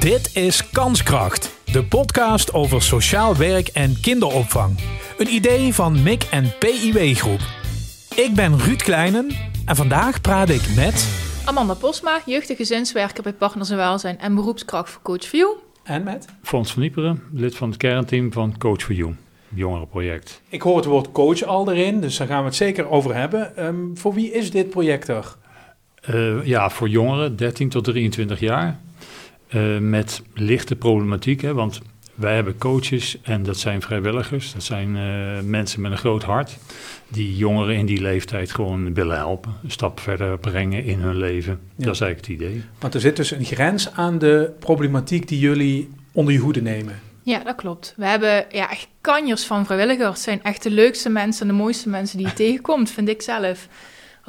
Dit is Kanskracht, de podcast over sociaal werk en kinderopvang. Een idee van MIC en PIW Groep. Ik ben Ruud Kleinen en vandaag praat ik met... Amanda Posma, jeugd- en gezinswerker bij Partners en Welzijn en beroepskracht voor Coach View. En met? Fons van Nieperen, lid van het kernteam van Coach for You, jongerenproject. Ik hoor het woord coach al erin, dus daar gaan we het zeker over hebben. Ehm, voor wie is dit project er? Uh, ja, voor jongeren, 13 tot 23 jaar, uh, met lichte problematiek. Hè, want wij hebben coaches en dat zijn vrijwilligers. Dat zijn uh, mensen met een groot hart die jongeren in die leeftijd gewoon willen helpen. Een stap verder brengen in hun leven. Ja. Dat is eigenlijk het idee. Want er zit dus een grens aan de problematiek die jullie onder je hoede nemen. Ja, dat klopt. We hebben ja, echt kanjers van vrijwilligers. Het zijn echt de leukste mensen en de mooiste mensen die je tegenkomt, vind ik zelf.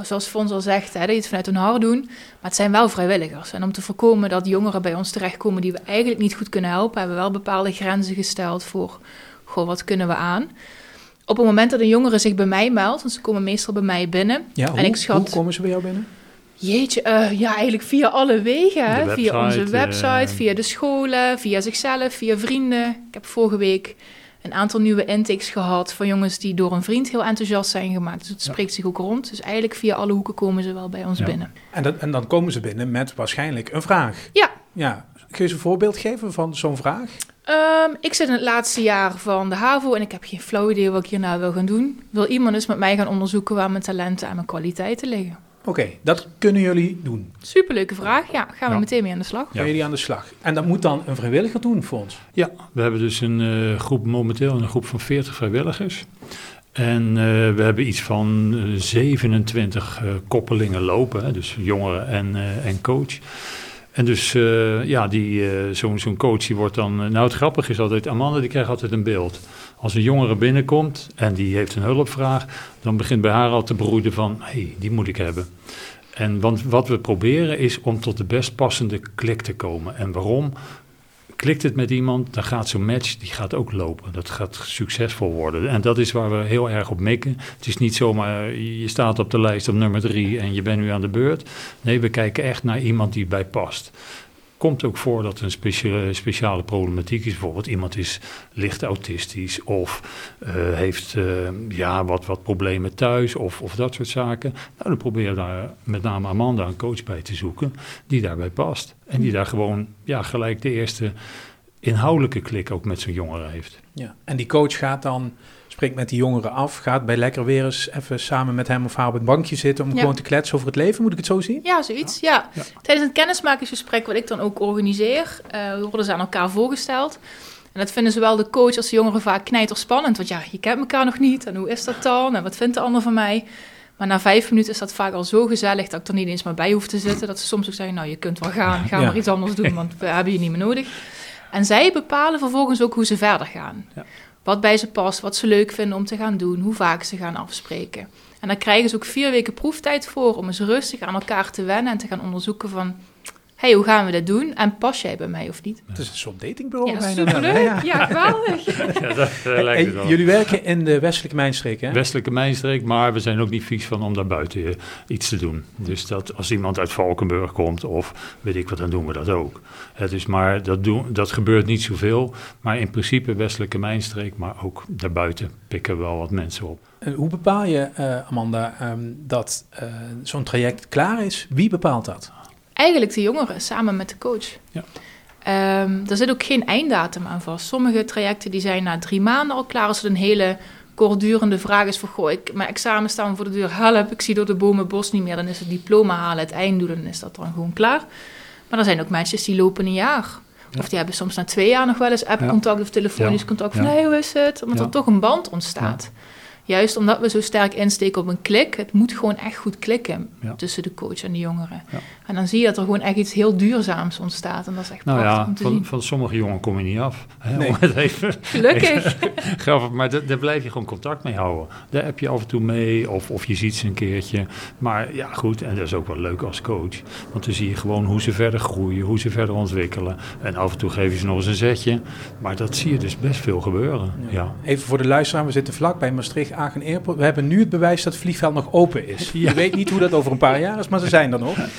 Zoals Fons al zegt, hè, dat je het vanuit hun hart doen. Maar het zijn wel vrijwilligers. En om te voorkomen dat jongeren bij ons terechtkomen die we eigenlijk niet goed kunnen helpen, hebben we wel bepaalde grenzen gesteld voor, goh, wat kunnen we aan? Op het moment dat een jongere zich bij mij meldt, want ze komen meestal bij mij binnen. Ja, hoe, en ik schat, hoe komen ze bij jou binnen? Jeetje, uh, ja, eigenlijk via alle wegen. Hè? Website, via onze website, uh, via de scholen, via zichzelf, via vrienden. Ik heb vorige week een aantal nieuwe intakes gehad van jongens die door een vriend heel enthousiast zijn gemaakt. Dus het spreekt ja. zich ook rond. Dus eigenlijk via alle hoeken komen ze wel bij ons ja. binnen. En, dat, en dan komen ze binnen met waarschijnlijk een vraag. Ja. Ja. Kun je eens een voorbeeld geven van zo'n vraag? Um, ik zit in het laatste jaar van de HAVO en ik heb geen flauw idee wat ik hierna wil gaan doen. Wil iemand eens met mij gaan onderzoeken waar mijn talenten en mijn kwaliteiten liggen? Oké, okay, dat kunnen jullie doen. Superleuke vraag. Ja, gaan we ja. meteen mee aan de slag. Gaan jullie aan de slag. En dat moet dan een vrijwilliger doen voor ons? Ja, we hebben dus een uh, groep momenteel een groep van 40 vrijwilligers. En uh, we hebben iets van uh, 27 koppelingen lopen, hè, dus jongeren en, en coach. En dus uh, ja, die, uh, zo'n zo'n coach die wordt dan... Uh, nou, het grappige is altijd, Amanda die krijgt altijd een beeld. Als een jongere binnenkomt en die heeft een hulpvraag... dan begint bij haar al te broeden van, hé, hey, die moet ik hebben. En want wat we proberen is om tot de best passende klik te komen. En waarom? Klikt het met iemand, dan gaat zo'n match die gaat ook lopen. Dat gaat succesvol worden. En dat is waar we heel erg op mikken. Het is niet zomaar, je staat op de lijst op nummer drie en je bent nu aan de beurt. Nee, we kijken echt naar iemand die bij past. Komt ook voor dat er een speciale, speciale problematiek is. Bijvoorbeeld iemand is licht autistisch of uh, heeft uh, ja, wat, wat problemen thuis of, of dat soort zaken. Nou, dan proberen we daar met name Amanda een coach bij te zoeken die daarbij past. En die daar gewoon ja, gelijk de eerste inhoudelijke klik ook met zo'n jongere heeft. Ja, en die coach gaat dan spreekt met die jongeren af, gaat bij lekker weer eens even samen met hem of haar op het bankje zitten om ja. gewoon te kletsen over het leven. Moet ik het zo zien? Ja, zoiets. Ja. ja. Tijdens het kennismakingsgesprek wat ik dan ook organiseer, uh, worden ze aan elkaar voorgesteld. En dat vinden zowel de coach als de jongeren vaak knijterspannend. Want ja, je kent elkaar nog niet. En hoe is dat dan? En wat vindt de ander van mij? Maar na vijf minuten is dat vaak al zo gezellig dat ik er niet eens maar bij hoef te zitten. Dat ze soms ook zeggen, nou je kunt wel gaan, ga ja. maar iets anders doen, want we hebben je niet meer nodig. En zij bepalen vervolgens ook hoe ze verder gaan. Ja. Wat bij ze past, wat ze leuk vinden om te gaan doen, hoe vaak ze gaan afspreken. En daar krijgen ze ook vier weken proeftijd voor om eens rustig aan elkaar te wennen en te gaan onderzoeken van... hey, hoe gaan we dat doen? En pas jij bij mij of niet? Het is een soort datingbureau. Ja, superleuk. Ja, ja geweldig. ja, dat, uh, lijkt het wel. Jullie werken in de westelijke mijnstreek, hè? Westelijke mijnstreek, maar we zijn ook niet vies van om daar buiten uh, iets te doen. Dus dat als iemand uit Valkenburg komt of weet ik wat, dan doen we dat ook. Het is maar, dat, doen, dat gebeurt niet zoveel. Maar in principe westelijke mijnstreek, maar ook daarbuiten pikken wel wat mensen op. En hoe bepaal je, uh, Amanda, um, dat uh, zo'n traject klaar is? Wie bepaalt dat? Eigenlijk de jongeren, samen met de coach. Ja. Um, er zit ook geen einddatum aan vast. Sommige trajecten die zijn na drie maanden al klaar. Als het een hele kortdurende vraag is van... goh, ik, mijn examen staan voor de deur, help, ik zie door de bomen bos niet meer... dan is het diploma halen, het eind doen, dan is dat dan gewoon klaar. Maar er zijn ook mensen die lopen een jaar. Ja. Of die hebben soms na twee jaar nog wel eens app-contact ja. of telefonisch contact van... hey, hoe is het? Omdat er toch een band ontstaat. Juist omdat we zo sterk insteken op een klik, het moet gewoon echt goed klikken tussen de coach en de jongeren. Ja. En dan zie je dat er gewoon echt iets heel duurzaams ontstaat. En dat is echt nou prachtig ja, om te van, zien. van sommige jongeren kom je niet af. Hè, Nee. om het even, Gelukkig. Grappig, maar da- daar blijf je gewoon contact mee houden. Daar heb je af en toe mee, of, of je ziet ze een keertje. Maar ja, goed, en dat is ook wel leuk als coach. Want dan zie je gewoon hoe ze verder groeien, hoe ze verder ontwikkelen. En af en toe geef je ze nog eens een zetje. Maar dat zie je dus best veel gebeuren. Ja. Even voor de luisteraar, we zitten vlak bij Maastricht Agen Airport. We hebben nu het bewijs dat het vliegveld nog open is. Je weet niet hoe dat over een paar jaar is, maar ze zijn er nog.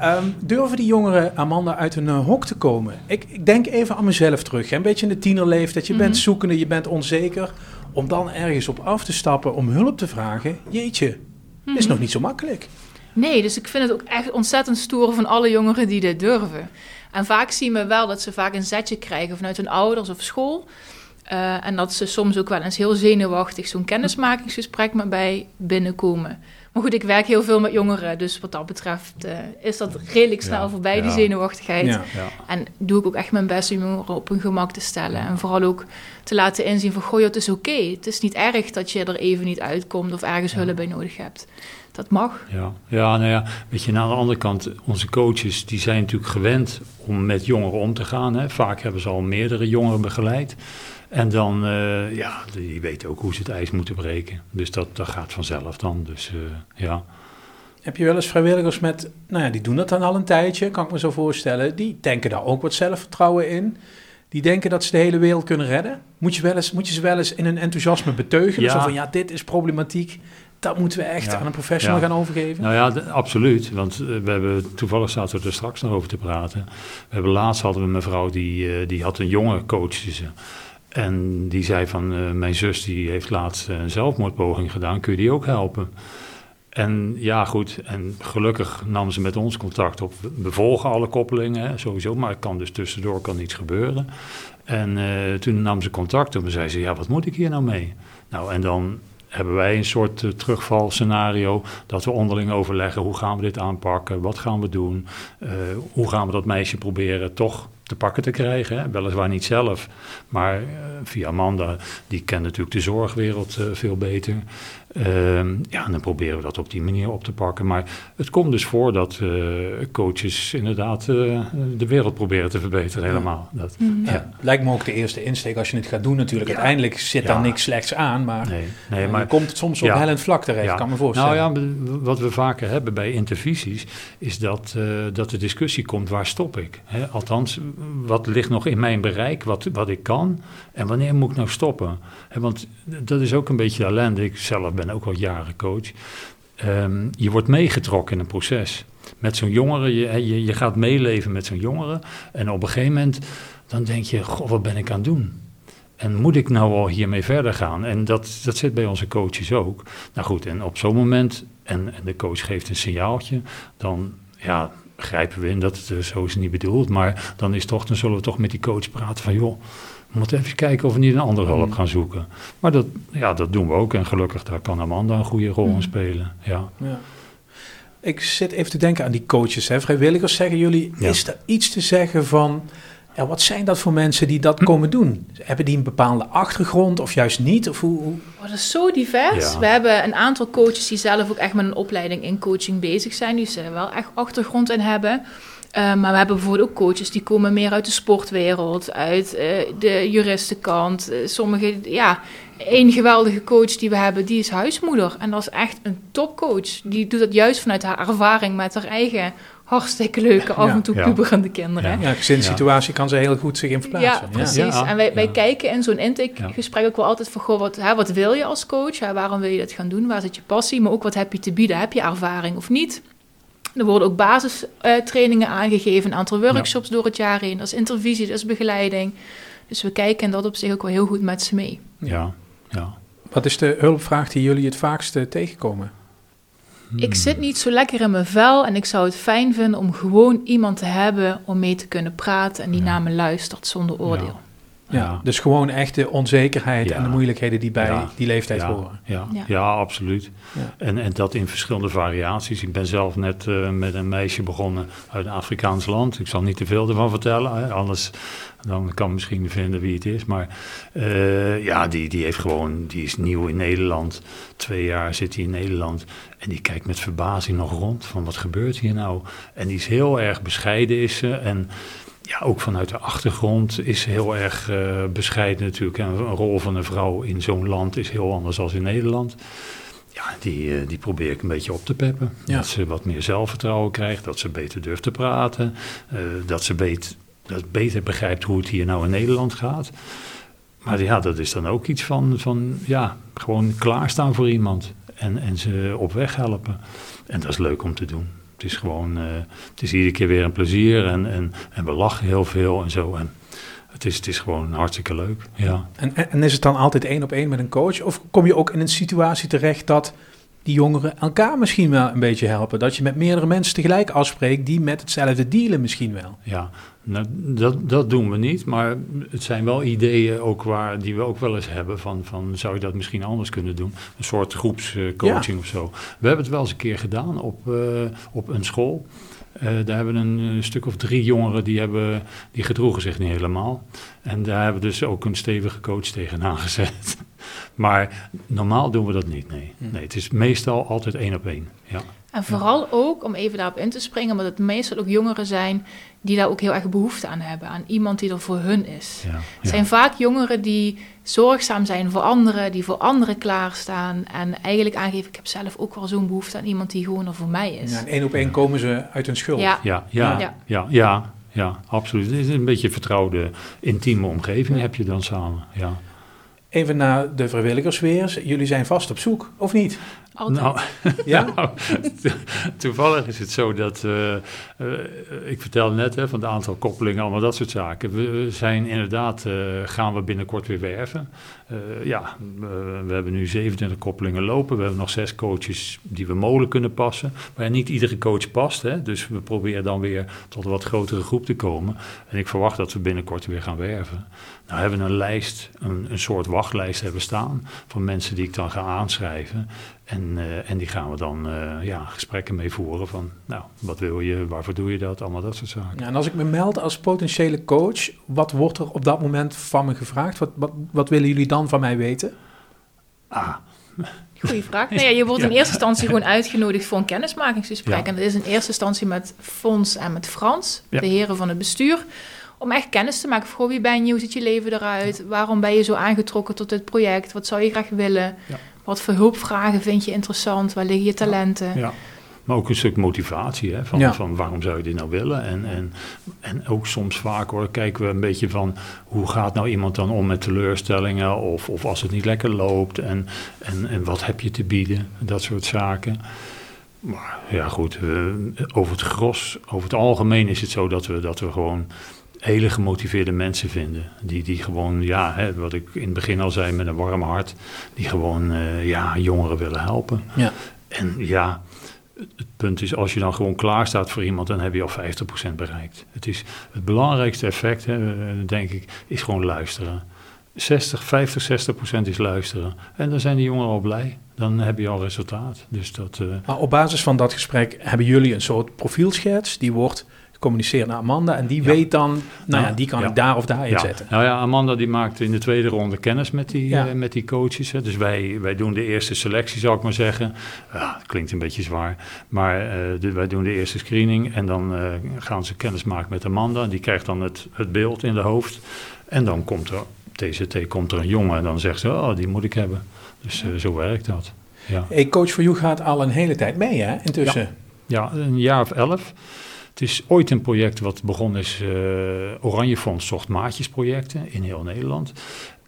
Ehm, durven die jongeren, Amanda, uit een uh, hok te komen? Ik, ik, denk even aan mezelf terug. Hè? Een beetje in de tienerleeftijd. Je bent mhm. zoekende, je bent onzeker. Om dan ergens op af te stappen om hulp te vragen. Jeetje, is mhm. nog niet zo makkelijk. Nee, dus ik vind het ook echt ontzettend stoer van alle jongeren die dit durven. En vaak zien we wel dat ze vaak een zetje krijgen vanuit hun ouders of school. Uh, en dat ze soms ook wel eens heel zenuwachtig zo'n kennismakingsgesprek met bij binnenkomen. Maar goed, ik werk heel veel met jongeren, dus wat dat betreft uh, is dat redelijk snel voorbij, die zenuwachtigheid. Ja, en doe ik ook echt mijn best om jongeren op hun gemak te stellen. En vooral ook te laten inzien van, goh, het is oké. Het is niet erg dat je er even niet uitkomt of ergens hulp bij nodig hebt dat mag. Ja, ja, nou ja, weet je, aan de andere kant, onze coaches die zijn natuurlijk gewend om met jongeren om te gaan. Hè. Vaak hebben ze al meerdere jongeren begeleid. En dan, uh, ja, die weten ook hoe ze het ijs moeten breken. Dus dat, dat gaat vanzelf dan. Dus uh, ja. Heb je wel eens vrijwilligers met, nou ja, die doen dat dan al een tijdje, kan ik me zo voorstellen. Die denken daar ook wat zelfvertrouwen in. Die denken dat ze de hele wereld kunnen redden. Moet je, wel eens, moet je ze wel eens in hun enthousiasme beteugelen? Ja. Zo van, ja, dit is problematiek dat moeten we echt aan een professional gaan overgeven. Nou ja, absoluut. Want eh, we hebben, toevallig zaten we er straks nog over te praten. We hebben laatst hadden we een mevrouw die, die had een jonge coach. ze. En die zei van, uh, mijn zus die heeft laatst een zelfmoordpoging gedaan, kun je die ook helpen? En ja, goed, en gelukkig nam ze met ons contact op. We volgen alle koppelingen, hè, sowieso, maar het kan dus tussendoor kan iets gebeuren. En uh, toen nam ze contact en zei ze, ja, wat moet ik hier nou mee? Nou, en dan hebben wij een soort terugvalscenario dat we onderling overleggen, hoe gaan we dit aanpakken, wat gaan we doen, hoe gaan we dat meisje proberen toch te pakken te krijgen. Hè? Weliswaar niet zelf, maar uh, via Amanda, die kent natuurlijk de zorgwereld uh, veel beter. Ehm, ja, en dan proberen we dat op die manier op te pakken. Maar het komt dus voor dat uh, coaches inderdaad uh, de wereld proberen te verbeteren helemaal. Dat, mm. ja. Lijkt me ook de eerste insteek als je het gaat doen natuurlijk. Uiteindelijk zit daar niks slechts aan, maar, nee, nee, maar komt het soms op hellend vlak terecht, kan me voorstellen. Nou ja, wat we vaker hebben bij intervisies is dat, uh, dat de discussie komt, waar stop ik? Hè? Althans, wat ligt nog in mijn bereik, wat, wat ik kan en wanneer moet ik nou stoppen? Want dat is ook een beetje ellende. Ik zelf ben ook al jaren coach. Ehm, je wordt meegetrokken in een proces. Met zo'n jongere, je, je, je gaat meeleven met zo'n jongere. En op een gegeven moment, dan denk je, goh, wat ben ik aan het doen? En moet ik nou al hiermee verder gaan? En dat, dat zit bij onze coaches ook. Nou goed, en op zo'n moment, en, en de coach geeft een signaaltje, dan ja, grijpen we in dat het zo is niet bedoeld. Maar dan is toch, dan zullen we toch met die coach praten van, joh, we moeten even kijken of we niet een andere hulp mm. gaan zoeken. Maar dat, ja, dat doen we ook. En gelukkig, daar kan Amanda een goede rol in mm. spelen. Ja. ja. Ik zit even te denken aan die coaches. Hè. Vrijwilligers zeggen jullie, is er iets te zeggen van... Ja, wat zijn dat voor mensen die dat hm. komen doen? Hebben die een bepaalde achtergrond of juist niet? Of hoe, hoe? Oh, dat is zo divers. We hebben een aantal coaches die zelf ook echt met een opleiding in coaching bezig zijn. Die ze wel echt achtergrond in hebben. Uh, maar we hebben bijvoorbeeld ook coaches die komen meer uit de sportwereld, uit uh, de juristenkant. Uh, sommige, ja, één geweldige coach die we hebben, die is huismoeder. En dat is echt een topcoach. Die doet dat juist vanuit haar ervaring met haar eigen hartstikke leuke, af en toe ja. puberende kinderen. Ja, ja gezinssituatie kan ze heel goed zich in verplaatsen. Ja, precies. En wij, wij kijken in zo'n intakegesprek ook wel altijd van, goh, wat, hè, wat wil je als coach? Hè, waarom wil je dat gaan doen? Waar zit je passie? Maar ook wat heb je te bieden? Heb je ervaring of niet? Er worden ook basistrainingen aangegeven, een aantal workshops door het jaar heen. Dat is intervisie, dat is begeleiding. Dus we kijken en dat op zich ook wel heel goed met ze mee. Ja, ja. Wat is de hulpvraag die jullie het vaakst tegenkomen? Ik zit niet zo lekker in mijn vel en ik zou het fijn vinden om gewoon iemand te hebben om mee te kunnen praten en die naar me luistert zonder oordeel. Ja, dus gewoon echt de onzekerheid en de moeilijkheden die bij die leeftijd horen. Ja, ja. absoluut. En, en dat in verschillende variaties. Ik ben zelf net uh, met een meisje begonnen uit een Afrikaans land. Ik zal niet te veel ervan vertellen, hè, anders dan kan misschien vinden wie het is. Maar uh, ja, die, die heeft gewoon, die is nieuw in Nederland. Twee jaar zit hij in Nederland. En die kijkt met verbazing nog rond van wat gebeurt hier nou? En die is heel erg bescheiden is ze. En ja, ook vanuit de achtergrond is heel erg uh, bescheiden natuurlijk. En een rol van een vrouw in zo'n land is heel anders dan in Nederland. Ja, die, uh, die probeer ik een beetje op te peppen. Dat ze wat meer zelfvertrouwen krijgt, dat ze beter durft te praten, uh, dat ze beter, dat beter begrijpt hoe het hier nou in Nederland gaat. maar ja, dat is dan ook iets van, van ja, gewoon klaarstaan voor iemand en, en ze op weg helpen. En dat is leuk om te doen. Het is gewoon, uh, het is iedere keer weer een plezier en, en, en we lachen heel veel en zo. En het is, het is gewoon hartstikke leuk, ja. En, en is het dan altijd één op één met een coach? Of kom je ook in een situatie terecht dat die jongeren elkaar misschien wel een beetje helpen? Dat je met meerdere mensen tegelijk afspreekt die met hetzelfde dealen misschien wel? Ja, nou, dat, dat doen we niet, maar het zijn wel ideeën ook waar, die we ook wel eens hebben van, van zou je dat misschien anders kunnen doen? Een soort groepscoaching of zo. We hebben het wel eens een keer gedaan op, uh, op een school. Uh, daar hebben we een stuk of drie jongeren die, hebben, die gedroegen zich niet helemaal. En daar hebben we dus ook een stevige coach tegenaan gezet. maar normaal doen we dat niet, nee. Hm. Nee, het is meestal altijd één op één, ja. En vooral ook, om even daarop in te springen, omdat het meestal ook jongeren zijn die daar ook heel erg behoefte aan hebben. Aan iemand die er voor hun is. Ja, het zijn vaak jongeren die zorgzaam zijn voor anderen, die voor anderen klaarstaan. En eigenlijk aangeven, ik heb zelf ook wel zo'n behoefte aan iemand die gewoon er voor mij is. Ja, en één op één komen ze uit hun schuld. Ja, ja, ja, ja. ja, ja, absoluut. Het is een beetje vertrouwde, intieme omgeving heb je dan samen, ja. Even naar de vrijwilligers weer. Jullie zijn vast op zoek, of niet? Nou, ja? Nou, toevallig is het zo dat, uh, ik vertelde net hè, van het aantal koppelingen, allemaal dat soort zaken. We zijn inderdaad, uh, gaan we binnenkort weer werven. ja, we hebben nu 27 koppelingen lopen. We hebben nog zes coaches die we molen kunnen passen. Maar niet iedere coach past, hè, dus we proberen dan weer tot een wat grotere groep te komen. En ik verwacht dat we binnenkort weer gaan werven. Nou hebben we een lijst, een, een soort wachtlijst hebben staan van mensen die ik dan ga aanschrijven. En, uh, en die gaan we dan uh, ja, gesprekken mee voeren van, nou, wat wil je, waarvoor doe je dat, allemaal dat soort zaken. Ja, en als ik me meld als potentiële coach, wat wordt er op dat moment van me gevraagd? Wat, wat, wat willen jullie dan van mij weten? Ah. Goeie vraag. Nou ja, je wordt in eerste instantie gewoon uitgenodigd voor een kennismakingsgesprek. En dat is in eerste instantie met Fons en met Frans, de heren van het bestuur om echt kennis te maken. Voor wie ben je? Hoe ziet je leven eruit? Waarom ben je zo aangetrokken tot dit project? Wat zou je graag willen? Ja. Wat voor hulpvragen vind je interessant? Waar liggen je talenten? Ja. Maar ook een stuk motivatie, hè, van, van waarom zou je dit nou willen? En, en, en ook soms vaak hoor, kijken we een beetje van hoe gaat nou iemand dan om met teleurstellingen of, of als het niet lekker loopt en, en, en wat heb je te bieden, dat soort zaken. Maar ja goed, over het gros, over het algemeen is het zo dat we, dat we gewoon hele gemotiveerde mensen vinden. Die, die gewoon, ja, hè, wat ik in het begin al zei, met een warm hart, die gewoon uh, ja, jongeren willen helpen. Ja. En ja, het punt is, als je dan gewoon klaar staat voor iemand, dan heb je al 50% bereikt. Het, is, het belangrijkste effect, hè, denk ik, is gewoon luisteren. 60, 50, 60 procent is luisteren. En dan zijn die jongeren al blij. Dan heb je al resultaat. Dus dat, uh... Maar op basis van dat gesprek hebben jullie een soort profielschets. Die wordt communiceert naar Amanda en die weet dan, nou ja, die kan ik daar of daar in zetten. Nou ja, Amanda die maakt in de tweede ronde kennis met die, uh, met die coaches. Hè. Dus wij, wij doen de eerste selectie, zou ik maar zeggen. Ja, dat klinkt een beetje zwaar, maar uh, wij doen de eerste screening en dan uh, gaan ze kennis maken met Amanda. Die krijgt dan het, het beeld in de hoofd en dan komt er, TCT komt er een jongen en dan zegt ze, oh, die moet ik hebben. Dus zo werkt dat. Ja. Hey, Coach for You gaat al een hele tijd mee, hè, intussen? Ja, een jaar of elf. Het is ooit een project wat begonnen is. Uh, Oranje Fonds zocht maatjesprojecten in heel Nederland.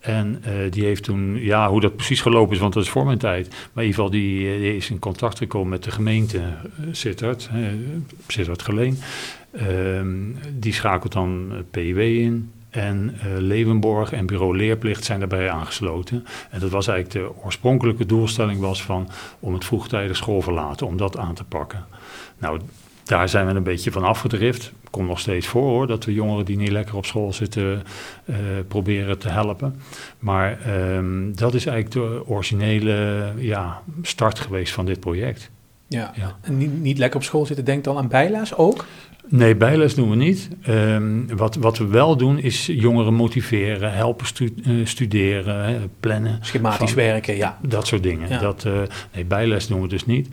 En uh, die heeft toen, ja, hoe dat precies gelopen is, want dat is voor mijn tijd. Maar in ieder geval, die, eh, is in contact gekomen met de gemeente Sittard, uh, Sittard Geleen. Uh, die schakelt dan PIW in. En uh, Leeuwenborg en Bureau Leerplicht zijn daarbij aangesloten. En dat was eigenlijk de oorspronkelijke doelstelling was van om het vroegtijdig schoolverlaten, om dat aan te pakken. Nou, daar zijn we een beetje van afgedrift. Komt nog steeds voor hoor, dat we jongeren die niet lekker op school zitten uh, proberen te helpen. Maar um, dat is eigenlijk de originele ja, start geweest van dit project. Ja, ja. en niet, niet lekker op school zitten, denk dan aan bijles ook? Nee, bijles doen we niet. Um, wat, wat we wel doen is jongeren motiveren, helpen stu uh, studeren, hè, plannen. Schematisch van, werken, ja. Dat soort dingen. Ja. Dat, uh, nee, bijles doen we dus niet.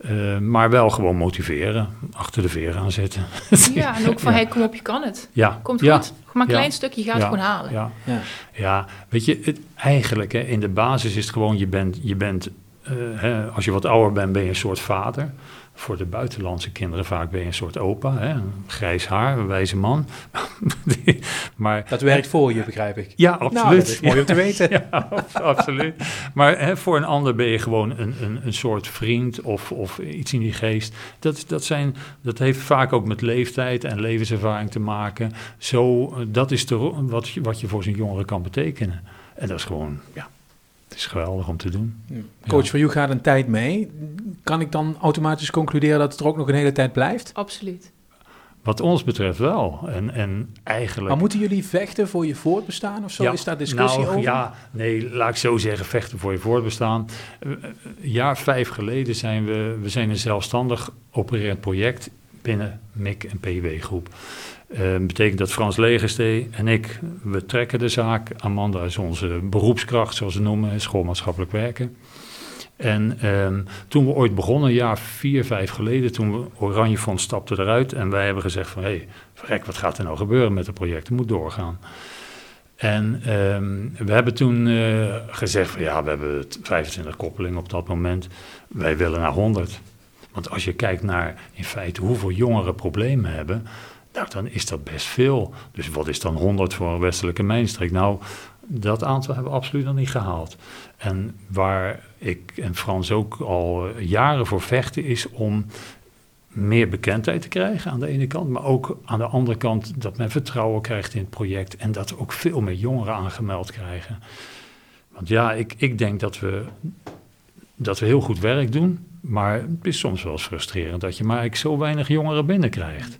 Uh, maar wel gewoon motiveren, achter de veren aan zetten. Ja, en ook van, ja. hey, kom op, je kan het. Ja. Komt goed. Maar een klein stukje, je gaat het gewoon halen. Ja, ja. weet je, het, eigenlijk hè, in de basis is het gewoon, je bent, je bent uh, hè, als je wat ouder bent, ben je een soort vader voor de buitenlandse kinderen vaak ben je een soort opa, hè? een grijs haar, een wijze man. maar, dat werkt voor je, begrijp ik. Ja, absoluut. Nou, dat is mooi om te weten. ja, absoluut. Maar hè, voor een ander ben je gewoon een, een, een soort vriend of, of iets in die geest. Dat, dat, zijn, dat heeft vaak ook met leeftijd en levenservaring te maken. Zo, dat is de, wat, wat je voor zo'n jongere kan betekenen. En dat is gewoon, ja, is geweldig om te doen. Coach ja. voor jou gaat een tijd mee. Kan ik dan automatisch concluderen dat het er ook nog een hele tijd blijft? Absoluut. Wat ons betreft wel. En, en eigenlijk... Maar moeten jullie vechten voor je voortbestaan of zo? Ja, is daar discussie nou, over? Ja, nee, laat ik zo zeggen, vechten voor je voortbestaan. Een jaar vijf geleden zijn we, we zijn een zelfstandig opererend project binnen MIC en PW groep. Uh, betekent dat Frans Legerstee en ik, we trekken de zaak. Amanda is onze beroepskracht, zoals ze noemen, schoolmaatschappelijk werken. En um, toen we ooit begonnen, een jaar vier, vijf geleden, toen we Oranje Fonds stapte eruit en wij hebben gezegd van, hé, hey, wat gaat er nou gebeuren met het project? Het moet doorgaan. En um, we hebben toen uh, gezegd van, ja, we hebben 25 koppelingen op dat moment. Wij willen naar 100. Want als je kijkt naar in feite hoeveel jongeren problemen hebben, nou, dan is dat best veel. Dus wat is dan 100 voor een westelijke mijnstreek? Nou, dat aantal hebben we absoluut nog niet gehaald. En waar ik en Frans ook al jaren voor vechten, is om meer bekendheid te krijgen aan de ene kant, maar ook aan de andere kant dat men vertrouwen krijgt in het project en dat ook veel meer jongeren aangemeld krijgen. Want ja, ik, ik denk dat we, dat we heel goed werk doen, maar het is soms wel eens frustrerend dat je maar eigenlijk zo weinig jongeren binnenkrijgt.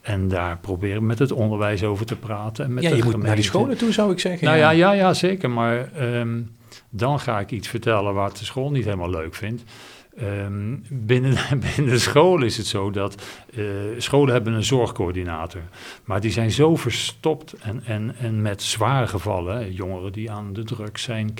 En daar proberen met het onderwijs over te praten. En met ja, je de moet naar die scholen toe, zou ik zeggen. Nou ja, ja, ja zeker. Maar um, dan ga ik iets vertellen wat de school niet helemaal leuk vindt. Um, binnen, binnen de school is het zo dat uh, scholen hebben een zorgcoördinator. Maar die zijn zo verstopt en, en, en met zware gevallen. Hè, jongeren die aan de drugs zijn,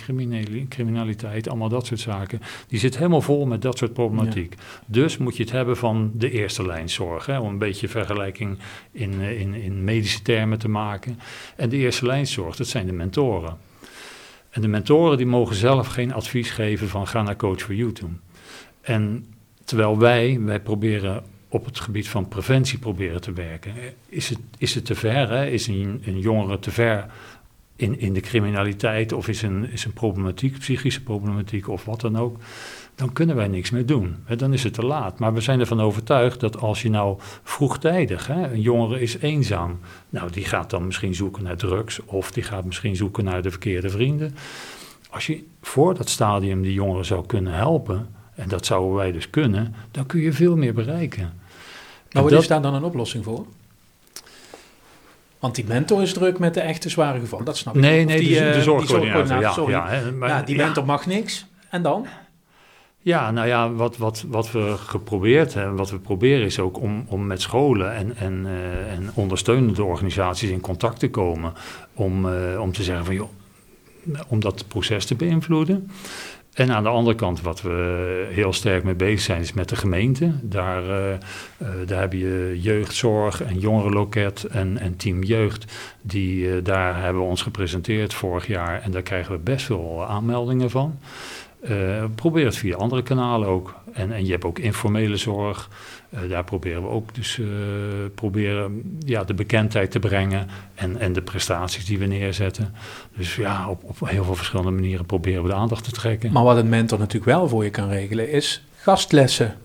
criminaliteit, allemaal dat soort zaken. Die zit helemaal vol met dat soort problematiek. Ja. Dus moet je het hebben van de eerste lijn zorg. Hè, om een beetje vergelijking in, in, in medische termen te maken. En de eerste lijn zorg, dat zijn de mentoren. En de mentoren die mogen zelf geen advies geven van ga naar Coach for You toe. En terwijl wij, wij proberen op het gebied van preventie proberen te werken. Is het, is het te ver? Hè? Is een, een jongere te ver in, in de criminaliteit of is een, is een problematiek, psychische problematiek of wat dan ook? Dan kunnen wij niks meer doen. Dan is het te laat. Maar we zijn ervan overtuigd dat als je nou vroegtijdig, hè, een jongere is eenzaam, nou die gaat dan misschien zoeken naar drugs of die gaat misschien zoeken naar de verkeerde vrienden. Als je voor dat stadium die jongeren zou kunnen helpen, en dat zouden wij dus kunnen, dan kun je veel meer bereiken. Maar wat dat, is daar dan een oplossing voor? Want die mentor is druk met de echte zware gevallen, dat snap ik. Nee, nee, die, de, de uh, zorgcoördinator. Ja, sorry. Ja, hè, maar, ja, die mentor mag niks. En dan? Ja, nou ja, wat, wat, wat we geprobeerd hebben, wat we proberen is ook om, om met scholen en, en, uh, en ondersteunende organisaties in contact te komen. Om, uh, om te zeggen van joh, om dat proces te beïnvloeden. En aan de andere kant, wat we heel sterk mee bezig zijn, is met de gemeente. Daar, uh, uh, daar heb je jeugdzorg en jongerenloket en, en team jeugd. Die, uh, daar hebben we ons gepresenteerd vorig jaar en daar krijgen we best veel aanmeldingen van. Probeer het via andere kanalen ook. En, en je hebt ook informele zorg. Uh, daar proberen we ook dus uh, proberen, ja, de bekendheid te brengen en, en de prestaties die we neerzetten. Dus ja, op, op heel veel verschillende manieren proberen we de aandacht te trekken. Maar wat een mentor natuurlijk wel voor je kan regelen is gastlessen.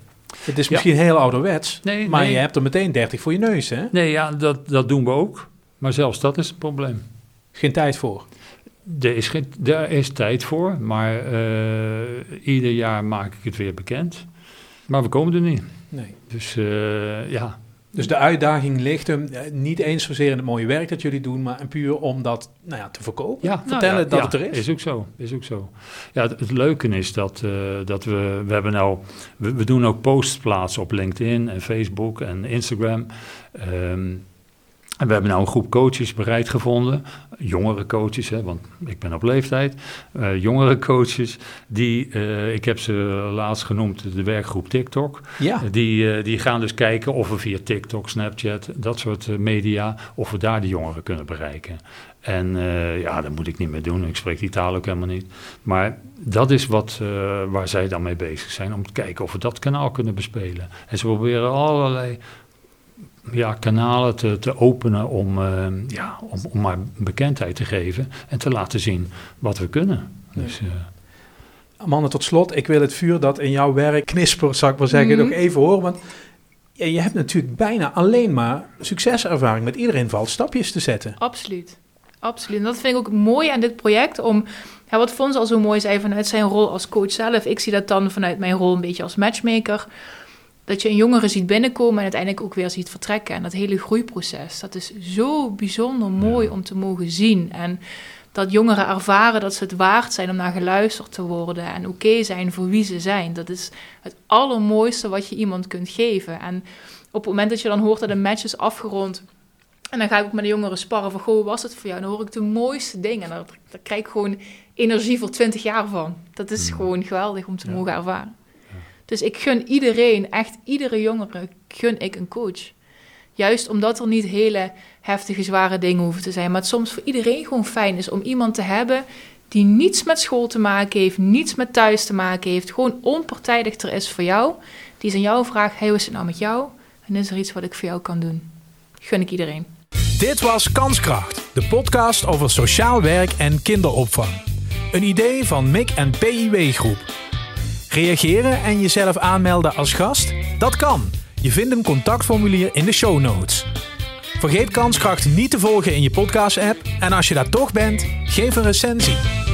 Het is misschien ja. heel ouderwets, nee, maar nee. je hebt er meteen 30 voor je neus, hè? Nee, ja, dat, dat doen we ook. Maar zelfs dat is het probleem. Geen tijd voor? Er is, geen, er is tijd voor, maar uh, ieder jaar maak ik het weer bekend. Maar we komen er niet. Nee. Dus uh, ja. Dus de uitdaging ligt hem niet eens zozeer in het mooie werk dat jullie doen, maar puur om dat nou ja, te verkopen. Ja, Vertellen nou ja, dat ja, het er is. Is ook zo. Is ook zo. Ja, het, het leuke is dat, uh, dat we, we hebben nou, we, we, doen ook posts plaatsen op LinkedIn en Facebook en Instagram. Um, En we hebben nou een groep coaches bereid gevonden, jongere coaches, hè, want ik ben op leeftijd, uh, jongere coaches, die, uh, ik heb ze laatst genoemd, de werkgroep TikTok. Ja. Die, uh, die gaan dus kijken of we via TikTok, Snapchat, dat soort media, of we daar de jongeren kunnen bereiken. En ja, dat moet ik niet meer doen, ik spreek die taal ook helemaal niet. Maar dat is wat, waar zij dan mee bezig zijn, om te kijken of we dat kanaal kunnen bespelen. En ze proberen allerlei ja, kanalen te, te openen om, uh, ja, om, om maar bekendheid te geven en te laten zien wat we kunnen. Dus, uh, Amanda, tot slot, ik wil het vuur dat in jouw werk knispert, zou ik maar zeggen, mm nog even horen. Want je hebt natuurlijk bijna alleen maar succeservaring. Met iedereen valt stapjes te zetten. Absoluut. Absoluut. En dat vind ik ook mooi aan dit project. Om, ja, wat Fons al zo mooi zei vanuit zijn rol als coach zelf. Ik zie dat dan vanuit mijn rol een beetje als matchmaker dat je een jongere ziet binnenkomen en uiteindelijk ook weer ziet vertrekken. En dat hele groeiproces, dat is zo bijzonder mooi om te mogen zien. En dat jongeren ervaren dat ze het waard zijn om naar geluisterd te worden en oké zijn voor wie ze zijn. Dat is het allermooiste wat je iemand kunt geven. En op het moment dat je dan hoort dat een match is afgerond. En dan ga ik ook met de jongeren sparren van, goh, was het voor jou? dan hoor ik de mooiste dingen. Daar, daar krijg ik gewoon energie voor twintig jaar van. Dat is mm. gewoon geweldig om te mogen ervaren. Dus ik gun iedereen, echt iedere jongere, gun ik een coach. Juist omdat er niet hele heftige, zware dingen hoeven te zijn. Maar het soms voor iedereen gewoon fijn is om iemand te hebben die niets met school te maken heeft, niets met thuis te maken heeft. Gewoon onpartijdig er is voor jou. Die is aan jou vraagt, hey, hoe is het nou met jou? En is er iets wat ik voor jou kan doen? Gun ik iedereen. Dit was Kanskracht, de podcast over sociaal werk en kinderopvang. Een idee van MIC en PIW Groep. Reageren en jezelf aanmelden als gast? Dat kan. Je vindt een contactformulier in de show notes. Vergeet Kanskracht niet te volgen in je podcast-app en als je daar toch bent, geef een recensie.